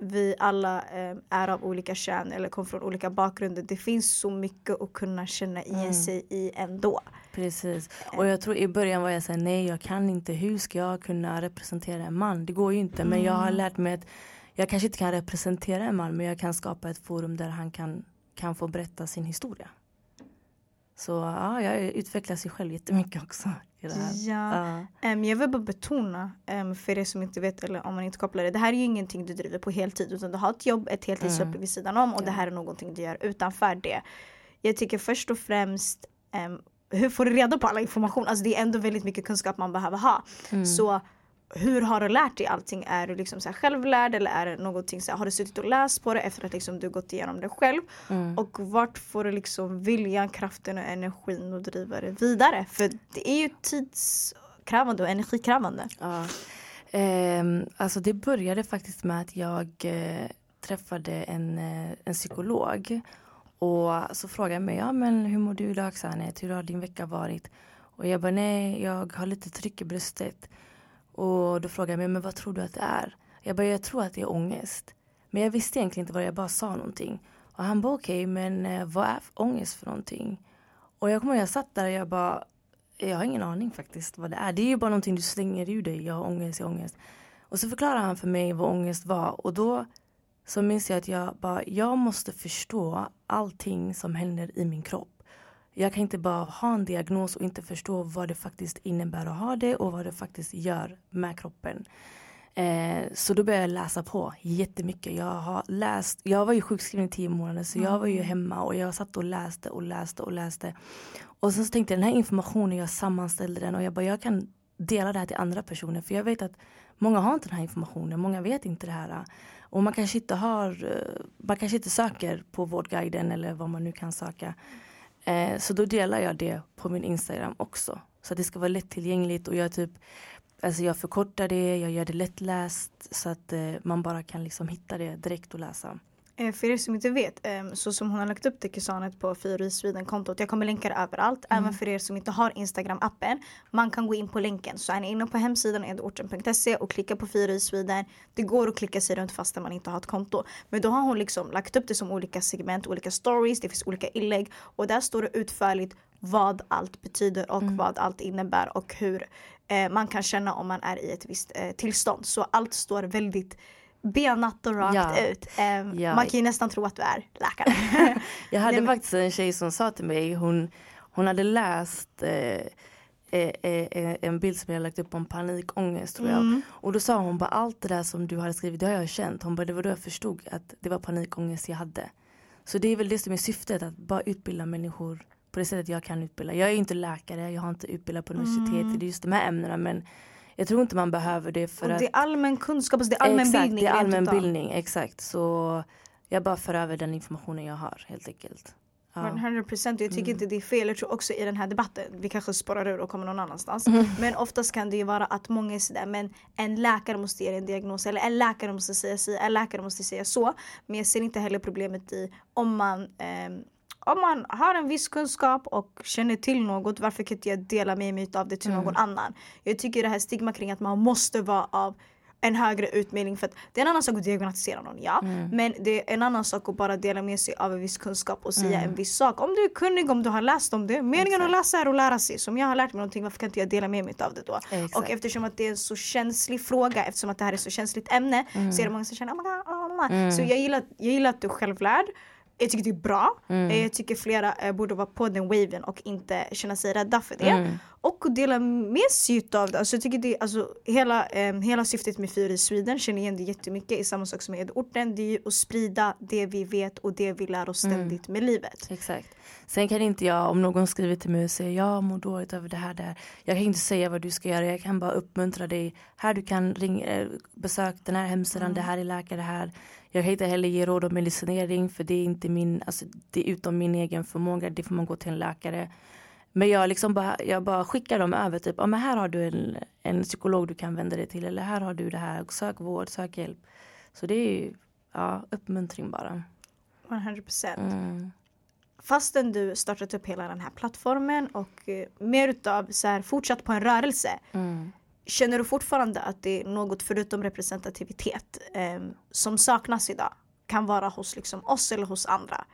vi alla eh, är av olika kön eller kommer från olika bakgrunder. Det finns så mycket att kunna känna igen mm. sig i ändå. Precis. Och jag tror i början var jag såhär, nej jag kan inte. Hur ska jag kunna representera en man? Det går ju inte. Men jag har mm. lärt mig att jag kanske inte kan representera en man men jag kan skapa ett forum där han kan, kan få berätta sin historia. Så ja, jag utvecklar sig själv jättemycket också. I det här. Ja. Uh. Um, jag vill bara betona um, för er som inte vet eller om man inte kopplar det. Det här är ju ingenting du driver på heltid utan du har ett jobb, ett heltidsjobb mm. vid sidan om och ja. det här är någonting du gör utanför det. Jag tycker först och främst um, hur får du reda på all information? Alltså det är ändå väldigt mycket kunskap man behöver ha. Mm. Så hur har du lärt dig allting? Är du liksom så självlärd eller är det någonting så här, har du suttit och läst på det efter att liksom du gått igenom det själv? Mm. Och vart får du liksom viljan, kraften och energin att driva det vidare? För det är ju tidskrävande och energikrävande. Ja. Eh, alltså det började faktiskt med att jag eh, träffade en, eh, en psykolog Och så frågade han mig, ja men hur mår du idag Sanet? Hur har din vecka varit? Och jag bara, nej jag har lite tryck i bröstet. Och då frågade jag mig, men vad tror du att det är? Jag bara, jag tror att det är ångest. Men jag visste egentligen inte vad jag bara sa någonting. Och han bara, okej okay, men eh, vad är ångest för någonting? Och jag kommer ihåg, jag satt där och jag bara, jag har ingen aning faktiskt vad det är. Det är ju bara någonting du slänger ur dig, jag har ångest, jag har ångest. Och så förklarade han för mig vad ångest var och då så minns jag att jag bara, jag måste förstå allting som händer i min kropp. Jag kan inte bara ha en diagnos och inte förstå vad det faktiskt innebär att ha det och vad det faktiskt gör med kroppen. Eh, så då började jag läsa på jättemycket. Jag har läst, jag var ju sjukskriven i tio månader så jag var ju mm. hemma och jag satt och läste och läste och läste. Och sen så tänkte jag den här informationen, jag sammanställde den och jag bara jag kan dela det här till andra personer för jag vet att många har inte den här informationen, många vet inte det här. Och man kanske inte har, eh, man kanske inte söker på Vårdguiden eller vad man nu kan söka. Eh, så då delar jag det på min Instagram också. Så att det ska vara lättillgängligt och jag typ Alltså jag förkortar det, jag gör det lättläst så att eh, man bara kan liksom hitta det direkt och läsa. Eh, för er som inte vet, ehm, så som hon har lagt upp det Kisanet på Fyra Sweden kontot. Jag kommer länka det överallt. Mm. Även för er som inte har Instagram appen. Man kan gå in på länken. Så är ni inne på hemsidan edorten.se och klickar på Fyra Sweden. Det går att klicka sig runt fast man inte har ett konto. Men då har hon liksom lagt upp det som olika segment, olika stories, det finns olika inlägg. Och där står det utförligt vad allt betyder och mm. vad allt innebär och hur eh, man kan känna om man är i ett visst eh, tillstånd. Så allt står väldigt benat och rakt ja. ut. Um, ja. Man kan ju nästan tro att du är läkare. jag hade faktiskt en tjej som sa till mig, hon, hon hade läst eh, eh, eh, en bild som jag lagt upp om panikångest tror jag. Mm. Och då sa hon bara allt det där som du hade skrivit, det har jag känt. Hon bara det var då jag förstod att det var panikångest jag hade. Så det är väl det som är syftet, att bara utbilda människor på det sättet jag kan utbilda. Jag är inte läkare, jag har inte utbildat på universitetet mm. i just de här ämnena men jag tror inte man behöver det för och att... Det är allmän kunskap, alltså det är allmän exakt, bildning. det är allmän bildning, exakt. Så jag bara för över den informationen jag har helt enkelt. Ja. 100% jag tycker mm. inte det är fel. Jag tror också i den här debatten, vi kanske spårar ur och kommer någon annanstans. Mm. Men oftast kan det ju vara att många är sådär, men en läkare måste ge en diagnos eller en läkare måste säga si, en läkare måste säga så. Men jag ser inte heller problemet i om man eh, om man har en viss kunskap och känner till något, varför kan inte jag dela med mig av det till mm. någon annan? Jag tycker det här stigma kring att man måste vara av en högre utbildning för att det är en annan sak att diagnostisera någon, ja. Mm. Men det är en annan sak att bara dela med sig av en viss kunskap och säga mm. en viss sak. Om du är kunnig, om du har läst om det. Meningen Exakt. att läsa är att lära sig. Så om jag har lärt mig någonting, varför kan inte jag dela med mig av det då? Exakt. Och eftersom att det är en så känslig fråga, eftersom att det här är ett så känsligt ämne, mm. så är det många som känner oh God, oh God. Så jag gillar, jag gillar att du är självlärd. Jag tycker det är bra. Mm. Eh, jag tycker flera eh, borde vara på den waven och inte känna sig rädda för det. Mm. Och dela med sig av det. Alltså, jag tycker det alltså, hela, eh, hela syftet med Fyra i Sweden känner igen det jättemycket i samma sak som med orten. Det är ju att sprida det vi vet och det vi lär oss mm. ständigt mm. med livet. Exakt. Sen kan inte jag, om någon skriver till mig och säger jag mår dåligt över det här där. Jag kan inte säga vad du ska göra. Jag kan bara uppmuntra dig. Här du kan ringa, eh, besöka den här hemsidan, mm. det här är läkare här. Jag kan inte heller ge råd om medicinering för det är inte min, alltså det är utom min egen förmåga. Det får man gå till en läkare. Men jag, liksom bara, jag bara skickar dem över typ, ja, men här har du en, en psykolog du kan vända dig till eller här har du det här, sök vård, sök hjälp. Så det är ju ja, uppmuntring bara. 100 procent. Mm. Fastän du startat upp hela den här plattformen och eh, mer utav så här, fortsatt på en rörelse. Mm. Känner du fortfarande att det är något förutom representativitet eh, som saknas idag? Kan vara hos liksom oss eller hos andra?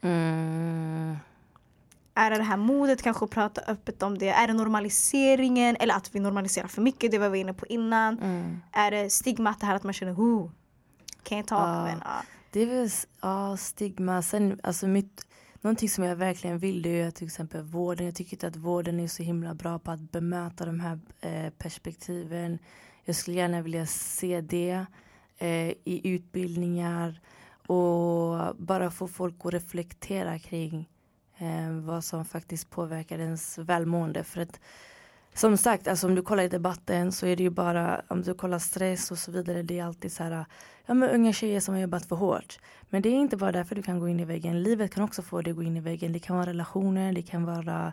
Mm. Är det det här modet kanske att prata öppet om det? Är det normaliseringen eller att vi normaliserar för mycket? Det var vi inne på innan. Mm. Är det stigmat det här att man känner oh, can't talk? Uh, men, uh. Det är väl uh, stigma. Sen, alltså mitt, Någonting som jag verkligen vill är till exempel vården. Jag tycker inte att vården är så himla bra på att bemöta de här eh, perspektiven. Jag skulle gärna vilja se det eh, i utbildningar och bara få folk att reflektera kring eh, vad som faktiskt påverkar ens välmående. För att som sagt, alltså om du kollar i debatten så är det ju bara, om du kollar stress och så vidare, det är alltid så här, ja men unga tjejer som har jobbat för hårt. Men det är inte bara därför du kan gå in i väggen. Livet kan också få dig att gå in i väggen. Det kan vara relationer, det kan vara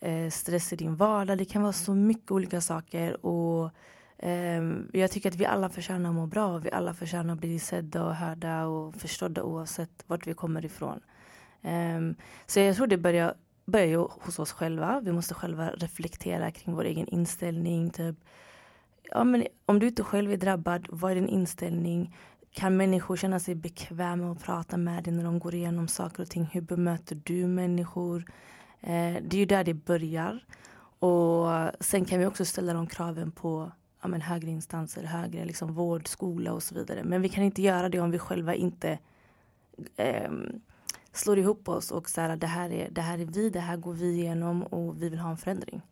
eh, stress i din vardag, det kan vara så mycket olika saker. Och eh, jag tycker att vi alla förtjänar att må bra. Vi alla förtjänar att bli sedda och hörda och förstådda oavsett vart vi kommer ifrån. Um, så jag tror det börjar, börjar ju hos oss själva. Vi måste själva reflektera kring vår egen inställning. Typ. Ja, men om du inte själv är drabbad, vad är din inställning? Kan människor känna sig bekväma att prata med dig när de går igenom saker och ting? Hur bemöter du människor? Eh, det är ju där det börjar. Och sen kan vi också ställa de kraven på ja, men högre instanser, högre liksom, vård, skola och så vidare. Men vi kan inte göra det om vi själva inte eh, slår ihop oss och så här, det, här är, det här är vi, det här går vi igenom och vi vill ha en förändring.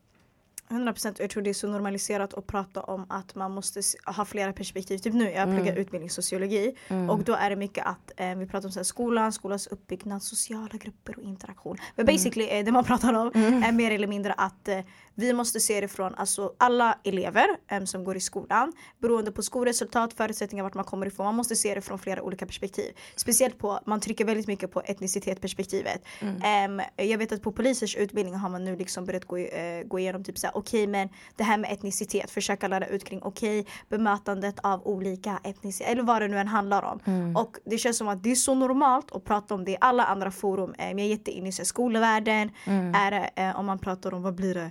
100 procent. Jag tror det är så normaliserat att prata om att man måste ha flera perspektiv. Typ nu, jag pluggar mm. utbildningssociologi mm. och då är det mycket att eh, vi pratar om så här, skolan, skolans uppbyggnad, sociala grupper och interaktion. Men mm. basically mm. det man pratar om mm. är mer eller mindre att eh, vi måste se det från alltså, alla elever um, som går i skolan. Beroende på skolresultat, förutsättningar, vart man kommer ifrån. Man måste se det från flera olika perspektiv. Speciellt på, man trycker väldigt mycket på etnicitetsperspektivet. Mm. Um, jag vet att på polisers utbildning har man nu liksom börjat gå, uh, gå igenom typ såhär, okej okay, men det här med etnicitet, försöka lära ut kring okej, okay, bemötandet av olika etniciteter, eller vad det nu än handlar om. Mm. Och det känns som att det är så normalt att prata om det i alla andra forum. Um, jag är jätteinne i skolvärlden, mm. är uh, om man pratar om vad blir det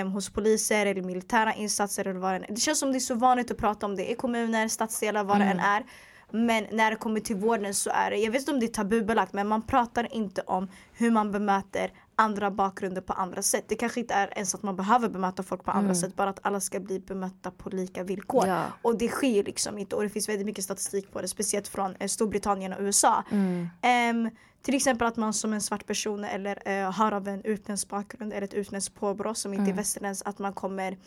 um, hos poliser eller militära insatser eller vad det är. Det känns som det är så vanligt att prata om det i kommuner, stadsdelar, vad mm. det än är. Men när det kommer till vården så är det, jag vet inte om det är tabubelagt men man pratar inte om hur man bemöter andra bakgrunder på andra sätt. Det kanske inte är ens att man behöver bemöta folk på andra mm. sätt, bara att alla ska bli bemötta på lika villkor. Ja. Och det sker liksom inte och det finns väldigt mycket statistik på det, speciellt från eh, Storbritannien och USA. Mm. Um, till exempel att man som en svart person eller uh, har av en utländsk bakgrund eller ett utländskt påbrå som inte mm. är västerländskt, att man kommer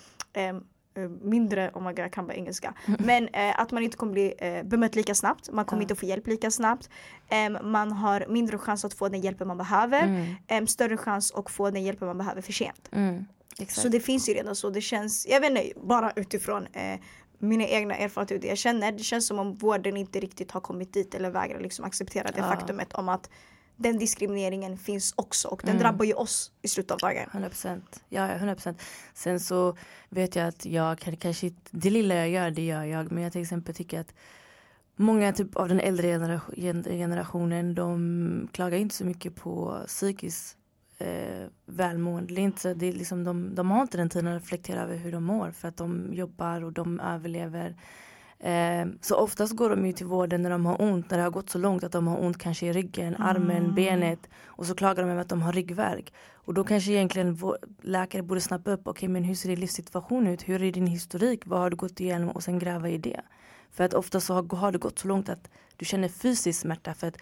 um, mindre, om man kan bara engelska. Men eh, att man inte kommer bli eh, bemött lika snabbt, man kommer ja. inte få hjälp lika snabbt. Eh, man har mindre chans att få den hjälpen man behöver, mm. större chans att få den hjälpen man behöver för sent. Mm. Så det finns ju redan så, det känns, jag vet inte, bara utifrån eh, mina egna erfarenheter det jag känner, det känns som om vården inte riktigt har kommit dit eller vägrar liksom acceptera det ja. faktumet om att den diskrimineringen finns också och den mm. drabbar ju oss i slutet av dagen. 100 procent. Ja, 100 procent. Sen så vet jag att jag kan, kanske det lilla jag gör, det gör jag. Men jag till exempel tycker att många typ av den äldre generationen, de klagar inte så mycket på psykiskt eh, välmående. Det är inte, det är liksom, de, de har inte den tiden att reflektera över hur de mår för att de jobbar och de överlever. Eh, så oftast går de ju till vården när de har ont, när det har gått så långt att de har ont kanske i ryggen, mm. armen, benet och så klagar de över att de har ryggvärk. Och då kanske egentligen läkare borde snappa upp, okej okay, men hur ser din livssituation ut, hur är din historik, vad har du gått igenom och sen gräva i det. För att ofta så har, har det gått så långt att du känner fysisk smärta för att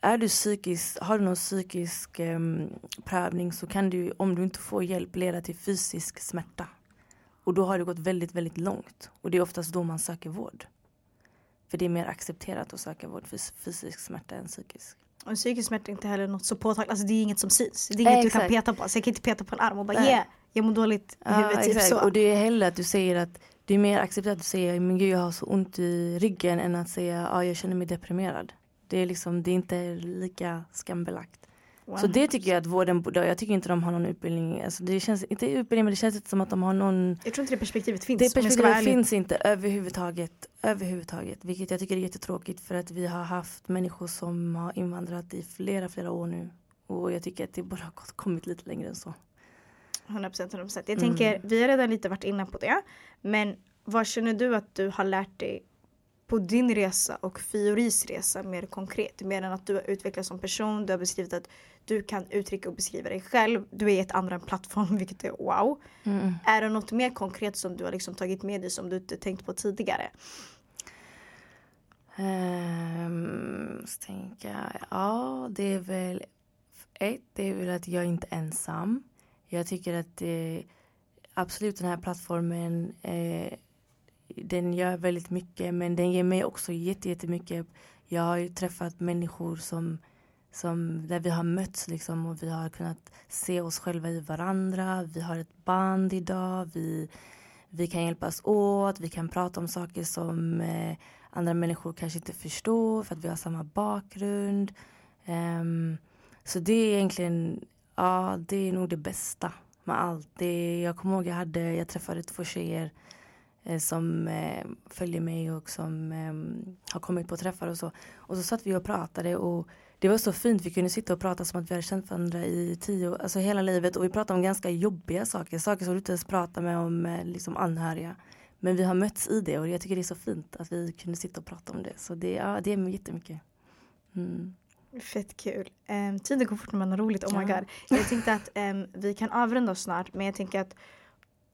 är du psykisk, har du någon psykisk um, prövning så kan du, om du inte får hjälp, leda till fysisk smärta. Och då har det gått väldigt, väldigt långt. Och det är oftast då man söker vård. För det är mer accepterat att söka vård för fysisk smärta än psykisk. Och psykisk smärta är inte heller något så påtagligt, alltså det är inget som syns. Det är inget eh, du kan peta på. Så jag kan inte peta på en arm och bara yeah, jag mår dåligt i huvudet. Typ så. Och det är heller att du säger att det är mer accepterat att säga men gud jag har så ont i ryggen än att säga ja jag känner mig deprimerad. Det är liksom, det är inte lika skambelagt. Så det tycker jag att vården borde Jag tycker inte de har någon utbildning. Alltså det känns inte utbildning men det känns inte som att de har någon. Jag tror inte det perspektivet finns. Det perspektivet finns inte överhuvudtaget. Överhuvudtaget. Vilket jag tycker är jättetråkigt för att vi har haft människor som har invandrat i flera, flera år nu. Och jag tycker att det borde ha kommit lite längre än så. 100% 100%. Jag mm. tänker, vi har redan lite varit inne på det. Men vad känner du att du har lärt dig på din resa och Fioris resa mer konkret? Mer än att du har utvecklats som person, du har beskrivit att du kan uttrycka och beskriva dig själv. Du är ett andra plattform vilket är wow. Mm. Är det något mer konkret som du har liksom tagit med dig som du inte tänkt på tidigare? Um, tänka, ja det är väl ett, det är väl att jag inte är ensam. Jag tycker att det, absolut den här plattformen eh, den gör väldigt mycket men den ger mig också jättemycket. Jag har ju träffat människor som, som där vi har mötts liksom och vi har kunnat se oss själva i varandra. Vi har ett band idag. Vi, vi kan hjälpas åt. Vi kan prata om saker som eh, andra människor kanske inte förstår för att vi har samma bakgrund. Um, så det är egentligen, ja det är nog det bästa med allt. Det, jag kommer ihåg jag hade, jag träffade två tjejer som eh, följer mig och som eh, har kommit på träffar och så. Och så satt vi och pratade och det var så fint, vi kunde sitta och prata som att vi hade känt varandra i tio, alltså hela livet och vi pratade om ganska jobbiga saker, saker som du inte ens pratar med om eh, liksom anhöriga. Men vi har mötts i det och jag tycker det är så fint att vi kunde sitta och prata om det. Så det, ja, det är jättemycket. Mm. Fett kul. Um, tiden går fort när man har roligt. Oh my god. Jag tänkte att um, vi kan avrunda snart men jag tänker att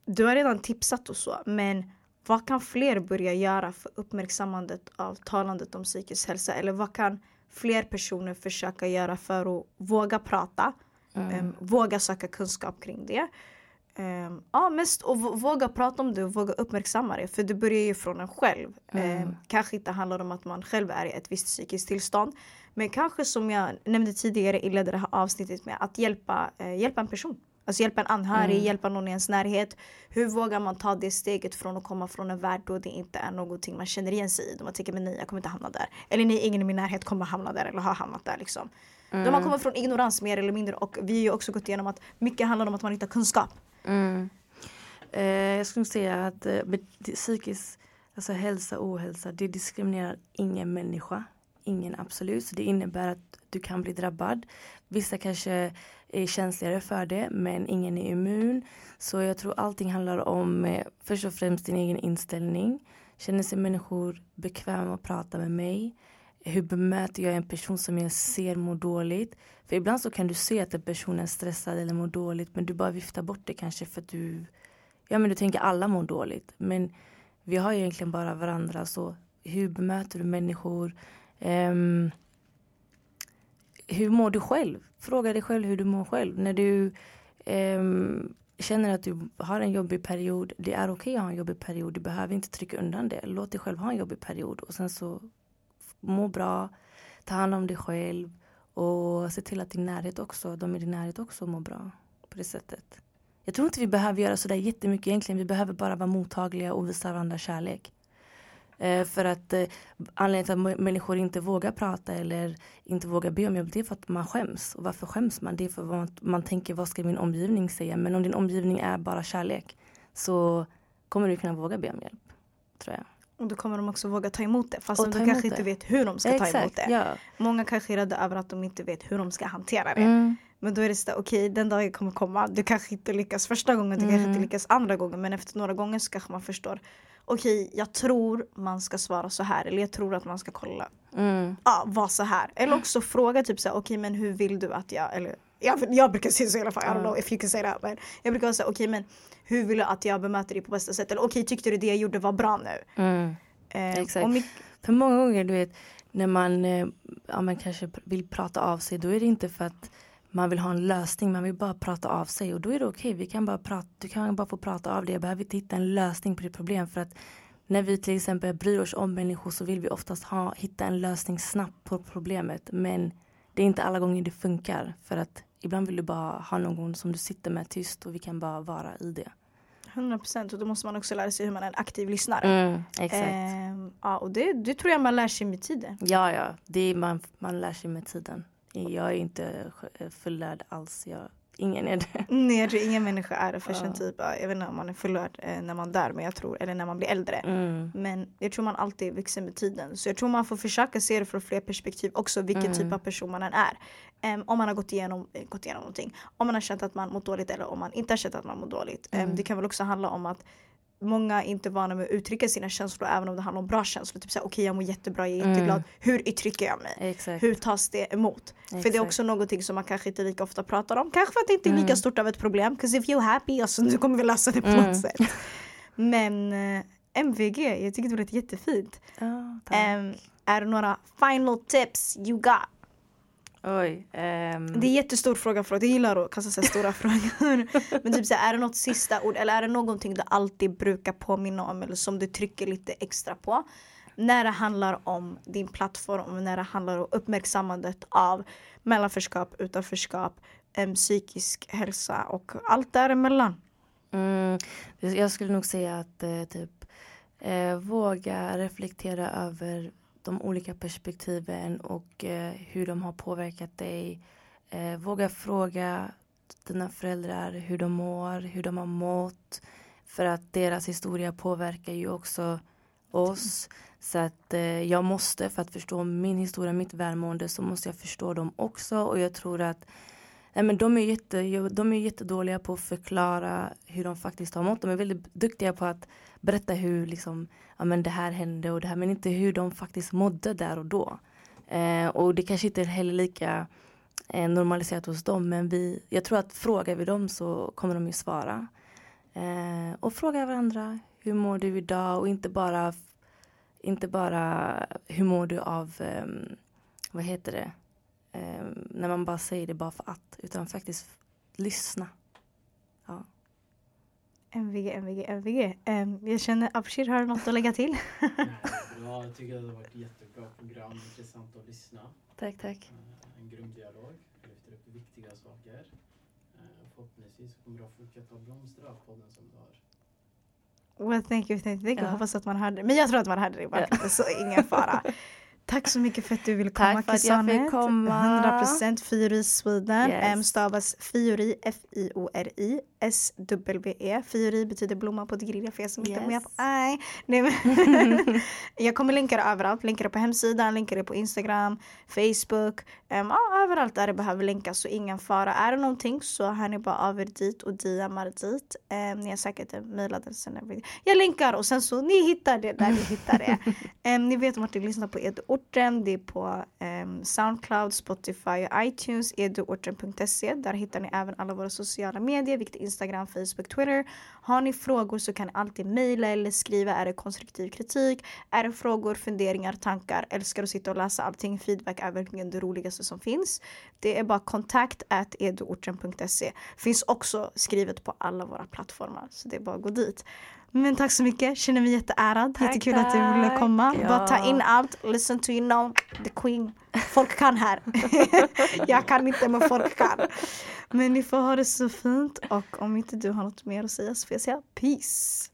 du har redan tipsat och så men vad kan fler börja göra för uppmärksammandet av talandet om psykisk hälsa? Eller vad kan fler personer försöka göra för att våga prata? Mm. Um, våga söka kunskap kring det. Um, ja, mest och våga prata om det och våga uppmärksamma det. För det börjar ju från en själv. Mm. Um, kanske inte handlar om att man själv är i ett visst psykiskt tillstånd. Men kanske som jag nämnde tidigare inledde det här avsnittet med att hjälpa, uh, hjälpa en person. Alltså hjälpa en anhörig, mm. hjälpa någon i ens närhet. Hur vågar man ta det steget från att komma från en värld då det inte är någonting man känner igen sig i. Då man tänker men nej jag kommer inte hamna där. Eller nej ingen i min närhet kommer hamna där eller har hamnat där liksom. Mm. Då man kommer från ignorans mer eller mindre och vi har ju också gått igenom att mycket handlar om att man inte har kunskap. Mm. Eh, jag skulle säga att eh, psykisk alltså hälsa och ohälsa det diskriminerar ingen människa. Ingen absolut. Så det innebär att du kan bli drabbad. Vissa kanske är känsligare för det men ingen är immun. Så jag tror allting handlar om eh, först och främst din egen inställning. Känner sig människor bekväma att prata med mig? Hur bemöter jag en person som jag ser mår dåligt? För ibland så kan du se att en person är stressad eller mår dåligt men du bara viftar bort det kanske för att du Ja men du tänker alla mår dåligt men vi har egentligen bara varandra så hur bemöter du människor? Um, hur mår du själv? Fråga dig själv hur du mår själv. När du eh, känner att du har en jobbig period, det är okej okay att ha en jobbig period. Du behöver inte trycka undan det. Låt dig själv ha en jobbig period och sen så må bra, ta hand om dig själv och se till att din närhet också, de i din närhet också mår bra på det sättet. Jag tror inte vi behöver göra sådär jättemycket egentligen. Vi behöver bara vara mottagliga och visa varandra kärlek. Eh, för att eh, anledningen till att människor inte vågar prata eller inte vågar be om hjälp det är för att man skäms. Och varför skäms man? Det är för att man, man tänker vad ska min omgivning säga? Men om din omgivning är bara kärlek så kommer du kunna våga be om hjälp. Tror jag. Och då kommer de också våga ta emot det fast de kanske det. inte vet hur de ska Exakt, ta emot det. Ja. Många kanske är rädda över att de inte vet hur de ska hantera det. Mm. Men då är det så okej okay, den dagen kommer komma. Du kanske inte lyckas första gången, du mm. kanske inte lyckas andra gången men efter några gånger så kanske man förstår okej okay, jag tror man ska svara så här eller jag tror att man ska kolla. Mm. Ja, var så här. Eller också fråga typ så okej okay, men hur vill du att jag, eller jag, jag brukar säga så i alla fall, I don't know if you can say that. Men jag brukar säga okej okay, men hur vill du att jag bemöter dig på bästa sätt? Eller okej okay, tyckte du det jag gjorde var bra nu? Mm. Eh, Exakt. För många gånger du vet när man, eh, ja, man kanske vill prata av sig då är det inte för att man vill ha en lösning, man vill bara prata av sig och då är det okej, okay. kan du kan bara få prata av det, jag behöver inte hitta en lösning på ditt problem för att när vi till exempel bryr oss om människor så vill vi oftast ha, hitta en lösning snabbt på problemet men det är inte alla gånger det funkar för att ibland vill du bara ha någon som du sitter med tyst och vi kan bara vara i det. 100 procent och då måste man också lära sig hur man är en aktiv lyssnare. Mm, exakt. Eh, ja, och det, det tror jag man lär sig med tiden. Ja, ja. Det är man, man lär sig med tiden. Jag är inte fullärd alls. Jag Ingen är det. Nej jag tror ingen människa är det för sin typ. Jag vet inte om man är fullärd eh, när man dör men jag tror, eller när man blir äldre. Mm. Men jag tror man alltid växer med tiden. Så jag tror man får försöka se det från fler perspektiv också vilken mm. typ av person man än är. Um, om man har gått igenom, eh, gått igenom någonting. Om man har känt att man mår dåligt eller om man inte har känt att man mår dåligt. Um, mm. Det kan väl också handla om att många är inte vana med att uttrycka sina känslor även om det handlar om bra känslor. Typ såhär, okej okay, jag mår jättebra, jag är mm. jätteglad. Hur uttrycker jag mig? Exakt. Hur tas det emot? Exakt. För det är också någonting som man kanske inte lika ofta pratar om. Kanske för att det inte är lika mm. stort av ett problem. 'Cause if you're happy, alltså, nu kommer vi lösa det på mm. något sätt. Men eh, MVG, jag tycker det lät jättefint. Oh, um, är det några final tips you got? Oj. Um... Det är en jättestor fråga för att jag gillar att kasta sig stora frågor. Men typ så här, är det något sista ord eller är det någonting du alltid brukar påminna om eller som du trycker lite extra på? När det handlar om din plattform, när det handlar om uppmärksammandet av mellanförskap, utanförskap, psykisk hälsa och allt däremellan. Mm, jag skulle nog säga att eh, typ eh, våga reflektera över de olika perspektiven och eh, hur de har påverkat dig. Eh, våga fråga dina föräldrar hur de mår, hur de har mått. För att deras historia påverkar ju också oss. Så att eh, jag måste, för att förstå min historia, mitt välmående, så måste jag förstå dem också. Och jag tror att Nej, men de, är jätte, de är jättedåliga på att förklara hur de faktiskt har mått. De är väldigt duktiga på att berätta hur liksom, ja, men det här hände och det här men inte hur de faktiskt mådde där och då. Eh, och det kanske inte är heller lika eh, normaliserat hos dem men vi, jag tror att frågar vi dem så kommer de ju svara. Eh, och fråga varandra hur mår du idag och inte bara inte bara hur mår du av ehm, vad heter det ehm, när man bara säger det bara för att utan faktiskt lyssna. MVG, MVG, MVG. Um, jag känner Abshir har något att lägga till. ja, jag tycker att det har varit jättebra program, intressant att lyssna. Tack, tack. Uh, en grym dialog, lyfter upp viktiga saker. Uh, förhoppningsvis kommer du att fortsätta blomstra podden som du har. Well, thank you, thank you. Thank you. Ja. Hoppas att man hörde det. Men jag tror att man hörde det bara. Ja. Så ingen fara. Tack så mycket för att du ville komma Tack för att jag fick komma. 100% Fiori Sweden. Yes. M stavas Fiori, F-I-O-R-I. S-W-E. Fiori betyder blomma på tigrinia för er som inte yes. med på Nej, men Jag kommer länka det överallt. Länka det på hemsidan, länka det på Instagram, Facebook. Um, ja, överallt där det behöver länkas så ingen fara. Är det någonting så har ni bara över dit och DMar dit. Um, ni har säkert en mailadress. Jag länkar och sen så ni hittar det där ni hittar det. um, ni vet om att ni lyssnar på Orten, Det är på ehm, Soundcloud, Spotify och iTunes. Eduorten.se. Där hittar ni även alla våra sociala medier, vilket Instagram, Facebook, Twitter. Har ni frågor så kan ni alltid mejla eller skriva. Är det konstruktiv kritik? Är det frågor, funderingar, tankar? Älskar att sitta och läsa allting. Feedback är verkligen det roligaste som finns. Det är bara kontakt eduorten.se. Finns också skrivet på alla våra plattformar. Så det är bara att gå dit. Men tack så mycket, känner mig jätteärad. Tack, Jättekul tack. att du ville komma. Ja. Bara ta in allt, listen to you know, the queen. Folk kan här. jag kan inte men folk kan. Men ni får ha det så fint och om inte du har något mer att säga så får jag säga peace.